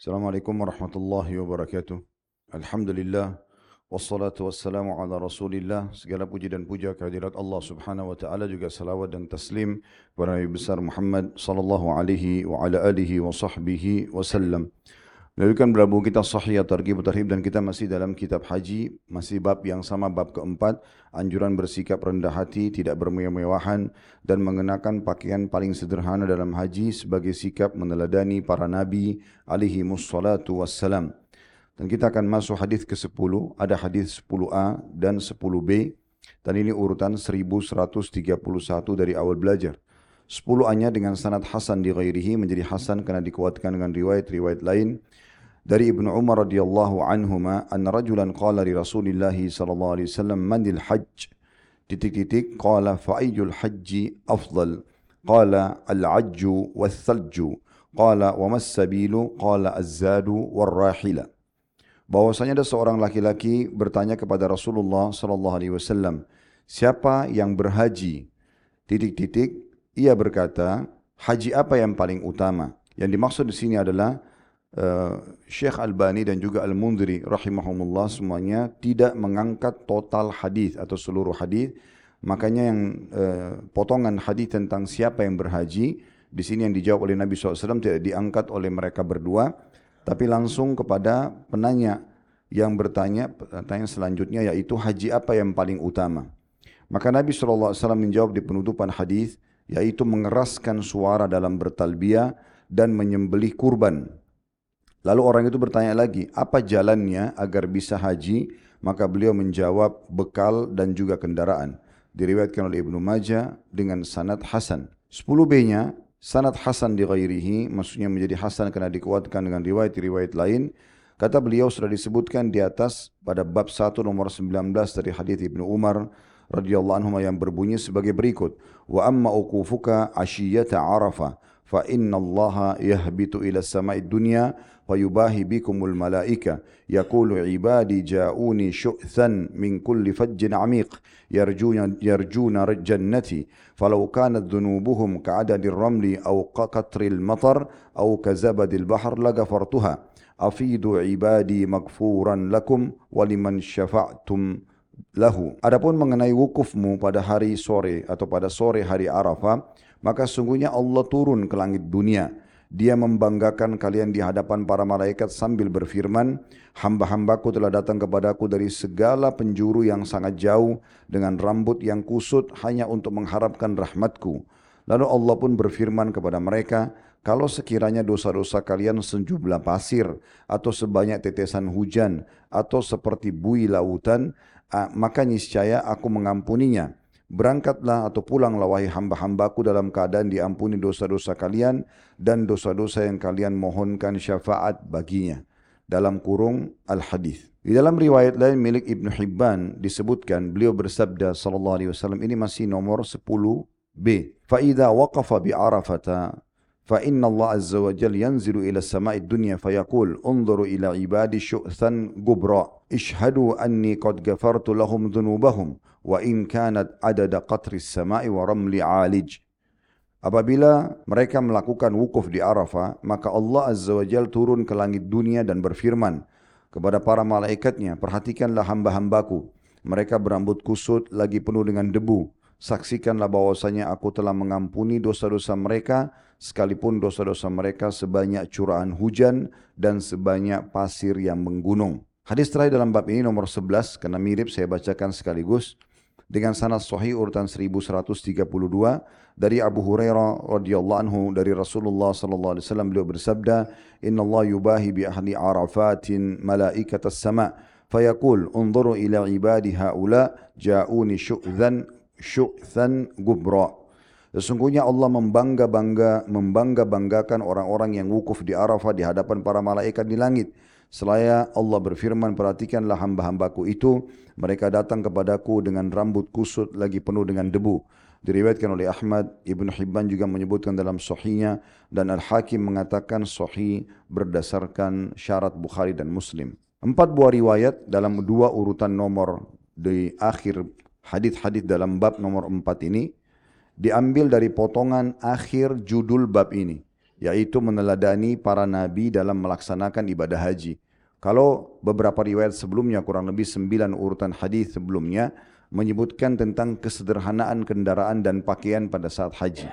Assalamualaikum warahmatullahi wabarakatuh. Alhamdulillah wassalatu wassalamu ala Rasulillah. Segala puji dan puja kehadirat Allah Subhanahu wa taala juga salawat dan taslim kepada Nabi besar Muhammad sallallahu alaihi wa ala alihi wa sahbihi wasallam. Melanjutkan berlabuh kita sahih targhib tarhib dan kita masih dalam kitab haji, masih bab yang sama bab keempat, anjuran bersikap rendah hati, tidak bermewah-mewahan dan mengenakan pakaian paling sederhana dalam haji sebagai sikap meneladani para nabi alaihi mussalatu wassalam. Dan kita akan masuk hadis ke-10, ada hadis 10A dan 10B dan ini urutan 1131 dari awal belajar. 10A-nya dengan sanad hasan di ghairihi menjadi hasan karena dikuatkan dengan riwayat-riwayat lain dari Ibnu Umar radhiyallahu anhuma anna rajulan qala li Rasulillah sallallahu alaihi wasallam manil hajj? Titik-titik qala fa ayyul hajji afdal? Qala al-ajju wath-thalju? Qala wa mas-sabilu? Qala az-zadu war-rahila? Bahwasanya ada seorang laki-laki bertanya kepada Rasulullah sallallahu alaihi wasallam siapa yang berhaji? Titik-titik ia berkata haji apa yang paling utama? Yang dimaksud di sini adalah Uh, Syekh Albani dan juga Al-Mundri rahimahumullah semuanya tidak mengangkat total hadis atau seluruh hadis. Makanya yang uh, potongan hadis tentang siapa yang berhaji di sini yang dijawab oleh Nabi SAW tidak diangkat oleh mereka berdua, tapi langsung kepada penanya yang bertanya pertanyaan selanjutnya yaitu haji apa yang paling utama. Maka Nabi SAW menjawab di penutupan hadis yaitu mengeraskan suara dalam bertalbiyah dan menyembelih kurban Lalu orang itu bertanya lagi, apa jalannya agar bisa haji? Maka beliau menjawab, bekal dan juga kendaraan. Diriwayatkan oleh Ibnu Majah dengan sanad hasan. 10b-nya, sanad hasan di ghairihi, maksudnya menjadi hasan karena dikuatkan dengan riwayat-riwayat lain. Kata beliau sudah disebutkan di atas pada bab 1 nomor 19 dari hadis Ibnu Umar radhiyallahu anhu yang berbunyi sebagai berikut. Wa amma uqufuka ashiyata Arafah fa inna Allah yahbitu ila samai dunya فيباهي بكم الملائكة يقول عبادي جاءوني شؤثا من كل فج عميق يرجون, يرجون جنتي فلو كانت ذنوبهم كعدد الرمل أو كقطر المطر أو كزبد البحر لغفرتها أفيدوا عبادي مغفورا لكم ولمن شفعتم lahu. Adapun mengenai wukufmu pada hari sore atau pada sore hari Arafah, maka sungguhnya Allah turun ke langit dunia dia membanggakan kalian di hadapan para malaikat sambil berfirman, Hamba-hambaku telah datang kepadaku dari segala penjuru yang sangat jauh dengan rambut yang kusut hanya untuk mengharapkan rahmatku. Lalu Allah pun berfirman kepada mereka, kalau sekiranya dosa-dosa kalian sejumlah pasir atau sebanyak tetesan hujan atau seperti bui lautan, maka niscaya aku mengampuninya. Berangkatlah atau pulanglah wahai hamba-hambaku dalam keadaan diampuni dosa-dosa kalian dan dosa-dosa yang kalian mohonkan syafaat baginya. Dalam kurung Al-Hadith. Di dalam riwayat lain milik Ibn Hibban disebutkan beliau bersabda sallallahu alaihi wasallam ini masih nomor 10b. Fa idza waqafa bi Arafata fa inna Allah azza wa jalla yanzilu ila samai dunya fa yaqul unzuru ila ibadi syu'than gubra ishhadu anni qad ghafartu lahum dhunubahum wa in kanat adada qatris sama'i wa ramli alij. Apabila mereka melakukan wukuf di Arafah, maka Allah Azza wa Jal turun ke langit dunia dan berfirman kepada para malaikatnya, perhatikanlah hamba-hambaku. Mereka berambut kusut lagi penuh dengan debu. Saksikanlah bahwasanya aku telah mengampuni dosa-dosa mereka, sekalipun dosa-dosa mereka sebanyak curahan hujan dan sebanyak pasir yang menggunung. Hadis terakhir dalam bab ini nomor 11, karena mirip saya bacakan sekaligus dengan sanad sahih urutan 1132 dari Abu Hurairah radhiyallahu anhu dari Rasulullah sallallahu alaihi wasallam beliau bersabda inna Allah yubahi bi ahli arafatin malaikat as-sama fayaqul unzuru ila ibadi haula ja'uni syu'dhan syu'than gubra Sesungguhnya Allah membangga-bangga membangga-banggakan orang-orang yang wukuf di Arafah di hadapan para malaikat di langit. Selaya Allah berfirman, perhatikanlah hamba-hambaku itu, mereka datang kepadaku dengan rambut kusut lagi penuh dengan debu. Diriwayatkan oleh Ahmad, Ibn Hibban juga menyebutkan dalam sahihnya dan Al-Hakim mengatakan sahih berdasarkan syarat Bukhari dan Muslim. Empat buah riwayat dalam dua urutan nomor di akhir hadith-hadith dalam bab nomor empat ini diambil dari potongan akhir judul bab ini yaitu meneladani para nabi dalam melaksanakan ibadah haji. Kalau beberapa riwayat sebelumnya kurang lebih sembilan urutan hadis sebelumnya menyebutkan tentang kesederhanaan kendaraan dan pakaian pada saat haji.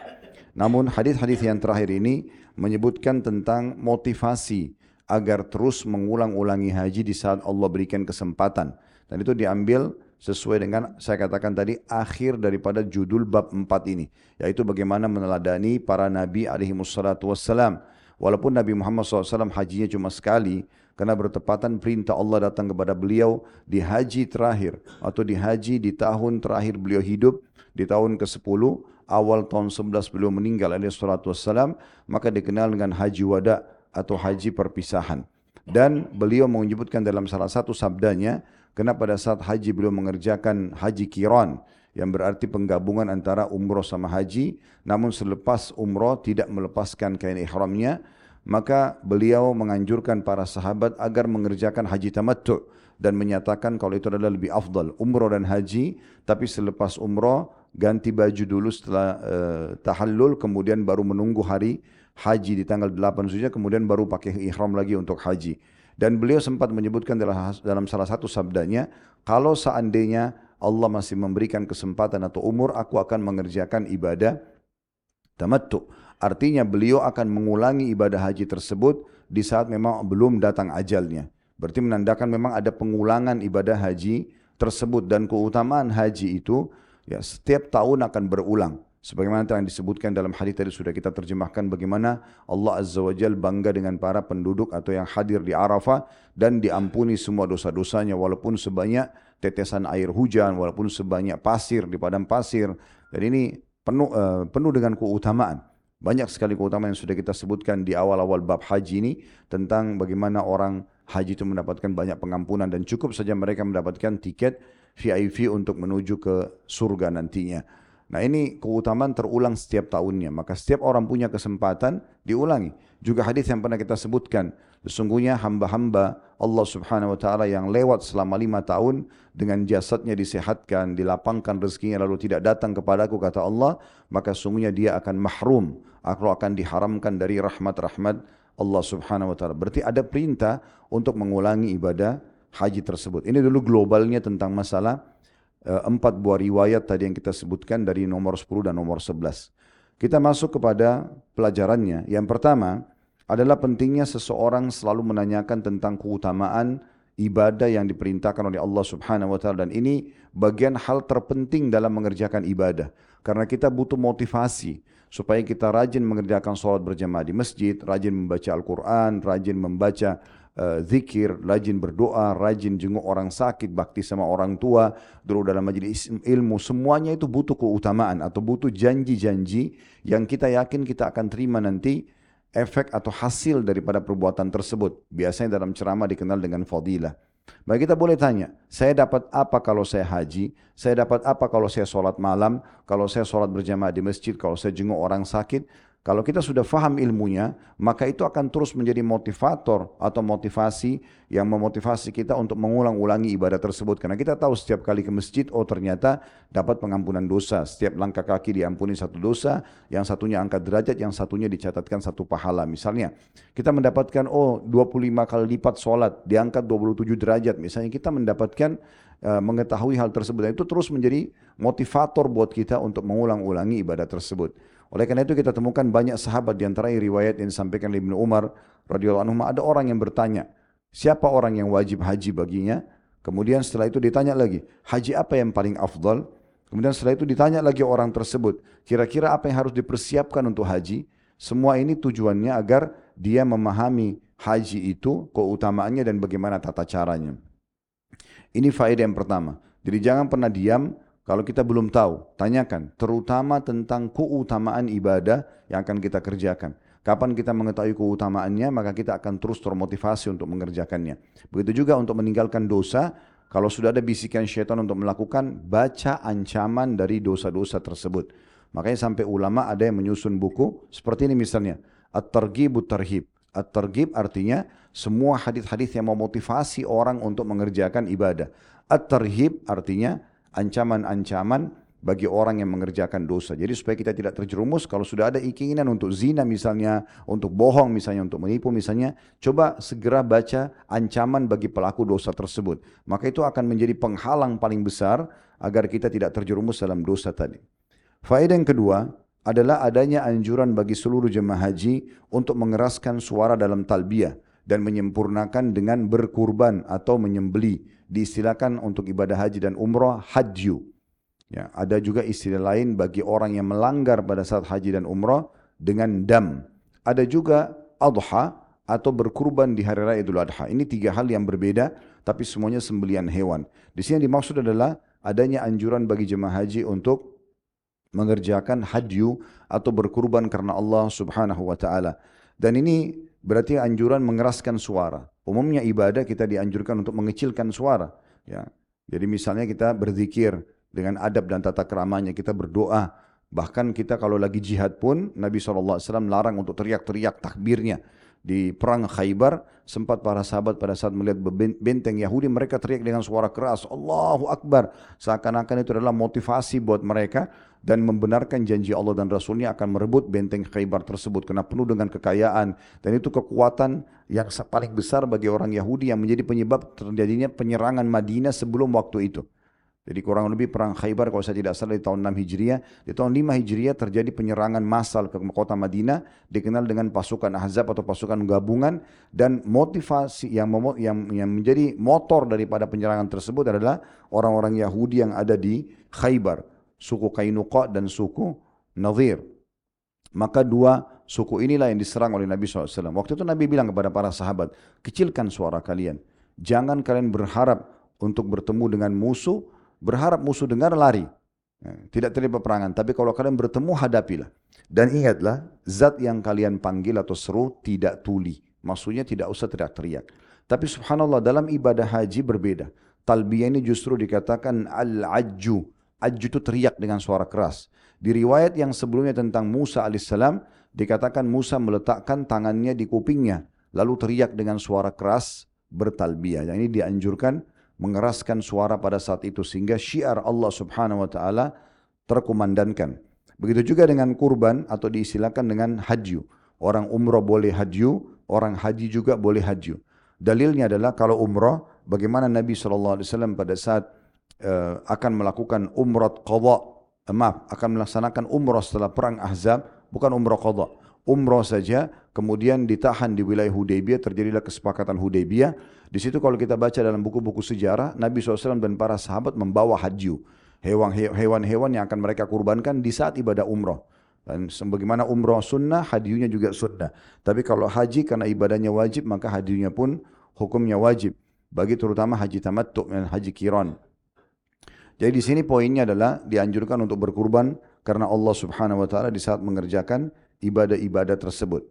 Namun hadis-hadis yang terakhir ini menyebutkan tentang motivasi agar terus mengulang-ulangi haji di saat Allah berikan kesempatan. Dan itu diambil sesuai dengan saya katakan tadi akhir daripada judul bab 4 ini yaitu bagaimana meneladani para nabi alaihi wassalatu wassalam. Walaupun Nabi Muhammad SAW hajinya cuma sekali karena bertepatan perintah Allah datang kepada beliau di haji terakhir atau di haji di tahun terakhir beliau hidup di tahun ke-10 awal tahun 11 beliau meninggal alaihi wassalatu wassalam maka dikenal dengan haji wada atau haji perpisahan. Dan beliau menyebutkan dalam salah satu sabdanya Kena pada saat haji beliau mengerjakan haji kiran yang berarti penggabungan antara umroh sama haji namun selepas umroh tidak melepaskan kain ihramnya maka beliau menganjurkan para sahabat agar mengerjakan haji tamattu dan menyatakan kalau itu adalah lebih afdal umroh dan haji tapi selepas umroh ganti baju dulu setelah uh, tahallul kemudian baru menunggu hari haji di tanggal 8 Zulhijjah kemudian baru pakai ihram lagi untuk haji. Dan beliau sempat menyebutkan dalam salah satu sabdanya, kalau seandainya Allah masih memberikan kesempatan atau umur, aku akan mengerjakan ibadah tamattu. Artinya beliau akan mengulangi ibadah haji tersebut di saat memang belum datang ajalnya. Berarti menandakan memang ada pengulangan ibadah haji tersebut dan keutamaan haji itu ya setiap tahun akan berulang. Sebagaimana yang disebutkan dalam hadis tadi sudah kita terjemahkan bagaimana Allah Azza wa Jal bangga dengan para penduduk atau yang hadir di Arafah dan diampuni semua dosa-dosanya walaupun sebanyak tetesan air hujan, walaupun sebanyak pasir di padang pasir. Dan ini penuh, uh, penuh dengan keutamaan. Banyak sekali keutamaan yang sudah kita sebutkan di awal-awal bab haji ini tentang bagaimana orang haji itu mendapatkan banyak pengampunan dan cukup saja mereka mendapatkan tiket VIP untuk menuju ke surga nantinya. Nah ini keutamaan terulang setiap tahunnya. Maka setiap orang punya kesempatan diulangi. Juga hadis yang pernah kita sebutkan. Sesungguhnya hamba-hamba Allah subhanahu wa ta'ala yang lewat selama lima tahun dengan jasadnya disehatkan, dilapangkan rezekinya lalu tidak datang kepadaku kata Allah. Maka sungguhnya dia akan mahrum. Aku akan diharamkan dari rahmat-rahmat Allah subhanahu wa ta'ala. Berarti ada perintah untuk mengulangi ibadah haji tersebut. Ini dulu globalnya tentang masalah empat buah riwayat tadi yang kita sebutkan dari nomor 10 dan nomor 11. Kita masuk kepada pelajarannya. Yang pertama adalah pentingnya seseorang selalu menanyakan tentang keutamaan ibadah yang diperintahkan oleh Allah Subhanahu wa taala dan ini bagian hal terpenting dalam mengerjakan ibadah karena kita butuh motivasi supaya kita rajin mengerjakan sholat berjamaah di masjid, rajin membaca Al-Quran, rajin membaca uh, zikir, rajin berdoa, rajin jenguk orang sakit, bakti sama orang tua, dulu dalam majlis ilmu, semuanya itu butuh keutamaan atau butuh janji-janji yang kita yakin kita akan terima nanti efek atau hasil daripada perbuatan tersebut. Biasanya dalam ceramah dikenal dengan fadilah. Maka kita boleh tanya, saya dapat apa kalau saya haji? Saya dapat apa kalau saya sholat malam? Kalau saya sholat berjamaah di masjid? Kalau saya jenguk orang sakit? Kalau kita sudah faham ilmunya, maka itu akan terus menjadi motivator atau motivasi yang memotivasi kita untuk mengulang-ulangi ibadah tersebut. Karena kita tahu setiap kali ke masjid, oh ternyata dapat pengampunan dosa. Setiap langkah kaki diampuni satu dosa, yang satunya angkat derajat, yang satunya dicatatkan satu pahala. Misalnya, kita mendapatkan, oh 25 kali lipat sholat, diangkat 27 derajat. Misalnya kita mendapatkan uh, mengetahui hal tersebut. Dan itu terus menjadi motivator buat kita untuk mengulang-ulangi ibadah tersebut. Oleh karena itu kita temukan banyak sahabat di antara riwayat yang disampaikan oleh Ibnu Umar radhiyallahu anhu ada orang yang bertanya, siapa orang yang wajib haji baginya? Kemudian setelah itu ditanya lagi, haji apa yang paling afdal? Kemudian setelah itu ditanya lagi orang tersebut, kira-kira apa yang harus dipersiapkan untuk haji? Semua ini tujuannya agar dia memahami haji itu, keutamaannya dan bagaimana tata caranya. Ini faedah yang pertama. Jadi jangan pernah diam kalau kita belum tahu, tanyakan, terutama tentang keutamaan ibadah yang akan kita kerjakan. Kapan kita mengetahui keutamaannya, maka kita akan terus termotivasi untuk mengerjakannya. Begitu juga untuk meninggalkan dosa, kalau sudah ada bisikan syaitan untuk melakukan, baca ancaman dari dosa-dosa tersebut. Makanya sampai ulama ada yang menyusun buku, seperti ini misalnya, At-Targhib Tarhib. At-Targhib artinya semua hadis-hadis yang memotivasi orang untuk mengerjakan ibadah. At-Tarhib artinya ancaman-ancaman bagi orang yang mengerjakan dosa. Jadi supaya kita tidak terjerumus kalau sudah ada keinginan untuk zina misalnya, untuk bohong misalnya, untuk menipu misalnya, coba segera baca ancaman bagi pelaku dosa tersebut. Maka itu akan menjadi penghalang paling besar agar kita tidak terjerumus dalam dosa tadi. Faedah yang kedua adalah adanya anjuran bagi seluruh jemaah haji untuk mengeraskan suara dalam talbiyah dan menyempurnakan dengan berkurban atau menyembeli. Diistilahkan untuk ibadah haji dan umrah hadyu. Ya, ada juga istilah lain bagi orang yang melanggar pada saat haji dan umrah dengan dam. Ada juga adha atau berkurban di hari raya Idul Adha. Ini tiga hal yang berbeda tapi semuanya sembelian hewan. Di sini yang dimaksud adalah adanya anjuran bagi jemaah haji untuk mengerjakan hadyu atau berkurban karena Allah Subhanahu wa taala. Dan ini berarti anjuran mengeraskan suara. Umumnya ibadah kita dianjurkan untuk mengecilkan suara, ya. Jadi misalnya kita berzikir, dengan adab dan tata keramanya kita berdoa bahkan kita kalau lagi jihad pun Nabi SAW larang untuk teriak-teriak takbirnya di perang Khaybar sempat para sahabat pada saat melihat benteng Yahudi mereka teriak dengan suara keras Allahu Akbar. Seakan-akan itu adalah motivasi buat mereka dan membenarkan janji Allah dan Rasulnya akan merebut benteng Khaybar tersebut. Karena penuh dengan kekayaan. Dan itu kekuatan yang paling besar bagi orang Yahudi yang menjadi penyebab terjadinya penyerangan Madinah sebelum waktu itu. Jadi kurang lebih perang Khaybar kalau saya tidak salah di tahun 6 Hijriah. Di tahun 5 Hijriah terjadi penyerangan massal ke kota Madinah. Dikenal dengan pasukan Ahzab atau pasukan gabungan. Dan motivasi yang, yang, yang menjadi motor daripada penyerangan tersebut adalah orang-orang Yahudi yang ada di Khaybar. Suku Kainuqa dan suku Nadir. Maka dua suku inilah yang diserang oleh Nabi SAW. Waktu itu Nabi bilang kepada para sahabat, kecilkan suara kalian. Jangan kalian berharap untuk bertemu dengan musuh berharap musuh dengar lari. Ya, tidak terlibat peperangan. Tapi kalau kalian bertemu hadapilah. Dan ingatlah, zat yang kalian panggil atau seru tidak tuli. Maksudnya tidak usah teriak-teriak. Tapi subhanallah dalam ibadah haji berbeda. Talbiyah ini justru dikatakan al-ajju. Ajju itu teriak dengan suara keras. Di riwayat yang sebelumnya tentang Musa alaihissalam dikatakan Musa meletakkan tangannya di kupingnya lalu teriak dengan suara keras bertalbiyah. Yang ini dianjurkan mengeraskan suara pada saat itu sehingga syiar Allah Subhanahu wa taala terkumandangkan. Begitu juga dengan kurban atau diistilahkan dengan haji. Orang umrah boleh haji, orang haji juga boleh haji. Dalilnya adalah kalau umrah, bagaimana Nabi SAW pada saat uh, akan melakukan umrah qadha, uh, maaf, akan melaksanakan umrah setelah perang Ahzab, bukan umrah qadha umrah saja, kemudian ditahan di wilayah Hudaybiyah, terjadilah kesepakatan Hudaybiyah. Di situ kalau kita baca dalam buku-buku sejarah, Nabi SAW dan para sahabat membawa haji, hewan-hewan yang akan mereka kurbankan di saat ibadah umrah. Dan sebagaimana umrah sunnah, hadiunya juga sunnah. Tapi kalau haji karena ibadahnya wajib, maka hadiunya pun hukumnya wajib. Bagi terutama haji tamattu dan haji kiran. Jadi di sini poinnya adalah dianjurkan untuk berkurban karena Allah Subhanahu wa taala di saat mengerjakan ibadah-ibadah tersebut.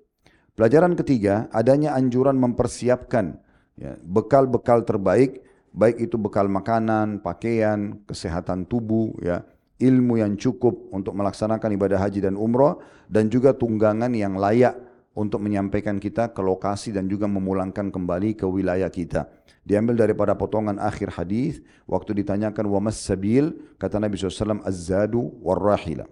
Pelajaran ketiga, adanya anjuran mempersiapkan ya, bekal-bekal terbaik, baik itu bekal makanan, pakaian, kesehatan tubuh, ya, ilmu yang cukup untuk melaksanakan ibadah haji dan umrah, dan juga tunggangan yang layak untuk menyampaikan kita ke lokasi dan juga memulangkan kembali ke wilayah kita. Diambil daripada potongan akhir hadis waktu ditanyakan wa sabil kata Nabi SAW az-zadu war-rahila.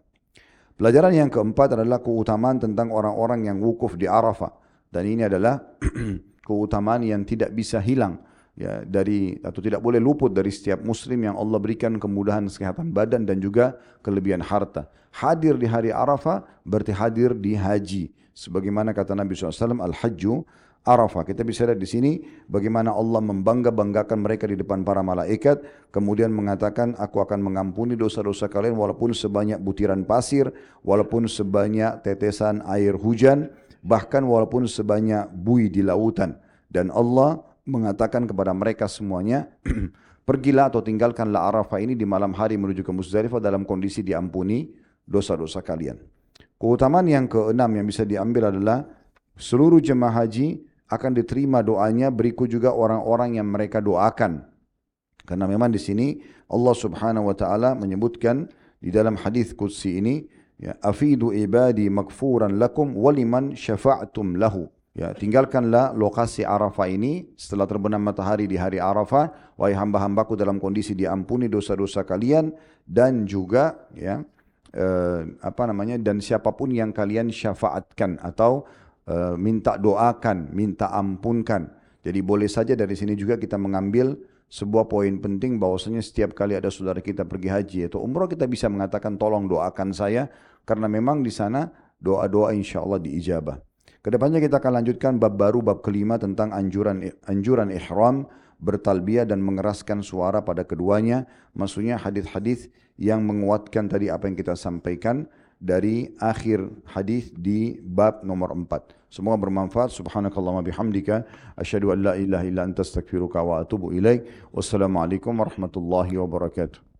Pelajaran yang keempat adalah keutamaan tentang orang-orang yang wukuf di Arafah. Dan ini adalah keutamaan yang tidak bisa hilang ya dari atau tidak boleh luput dari setiap muslim yang Allah berikan kemudahan kesehatan badan dan juga kelebihan harta. Hadir di hari Arafah berarti hadir di haji. Sebagaimana kata Nabi SAW, Al-Hajju Arafah. Kita bisa lihat di sini bagaimana Allah membangga-banggakan mereka di depan para malaikat. Kemudian mengatakan, aku akan mengampuni dosa-dosa kalian walaupun sebanyak butiran pasir, walaupun sebanyak tetesan air hujan, bahkan walaupun sebanyak bui di lautan. Dan Allah mengatakan kepada mereka semuanya, pergilah atau tinggalkanlah Arafah ini di malam hari menuju ke Muzdalifah dalam kondisi diampuni dosa-dosa kalian. Keutamaan yang keenam yang bisa diambil adalah seluruh jemaah haji akan diterima doanya berikut juga orang-orang yang mereka doakan. Karena memang di sini Allah Subhanahu wa taala menyebutkan di dalam hadis qudsi ini ya afidu ibadi makfuran lakum waliman syafa'tum lahu. Ya, tinggalkanlah lokasi Arafah ini setelah terbenam matahari di hari Arafah, wahai hamba-hambaku dalam kondisi diampuni dosa-dosa kalian dan juga ya eh, apa namanya dan siapapun yang kalian syafaatkan atau eh, minta doakan, minta ampunkan. Jadi boleh saja dari sini juga kita mengambil sebuah poin penting bahwasanya setiap kali ada saudara kita pergi haji atau umrah kita bisa mengatakan tolong doakan saya karena memang di sana doa-doa insya Allah diijabah. Kedepannya kita akan lanjutkan bab baru, bab kelima tentang anjuran anjuran ihram, bertalbiyah dan mengeraskan suara pada keduanya. Maksudnya hadis-hadis yang menguatkan tadi apa yang kita sampaikan dari akhir hadis di bab nomor empat. Semoga bermanfaat. Subhanakallahumma bihamdika. Asyhadu an la ilaha illa anta astaghfiruka wa atubu ilaik. Wassalamualaikum warahmatullahi wabarakatuh.